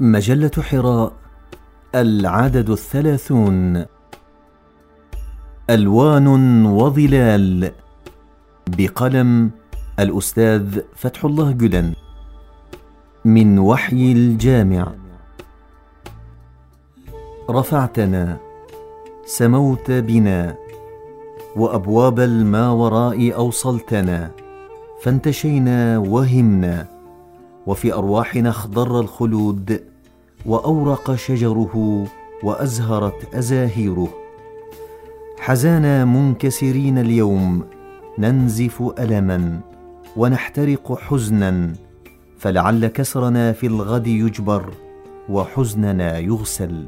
مجلة حراء العدد الثلاثون. ألوان وظلال. بقلم الأستاذ فتح الله جدن. من وحي الجامع. رفعتنا. سموت بنا. وأبواب الماوراء أوصلتنا. فانتشينا وهمنا. وفي أرواحنا اخضر الخلود وأورق شجره وأزهرت أزاهيره. حزانا منكسرين اليوم ننزف ألما ونحترق حزنا فلعل كسرنا في الغد يجبر وحزننا يغسل.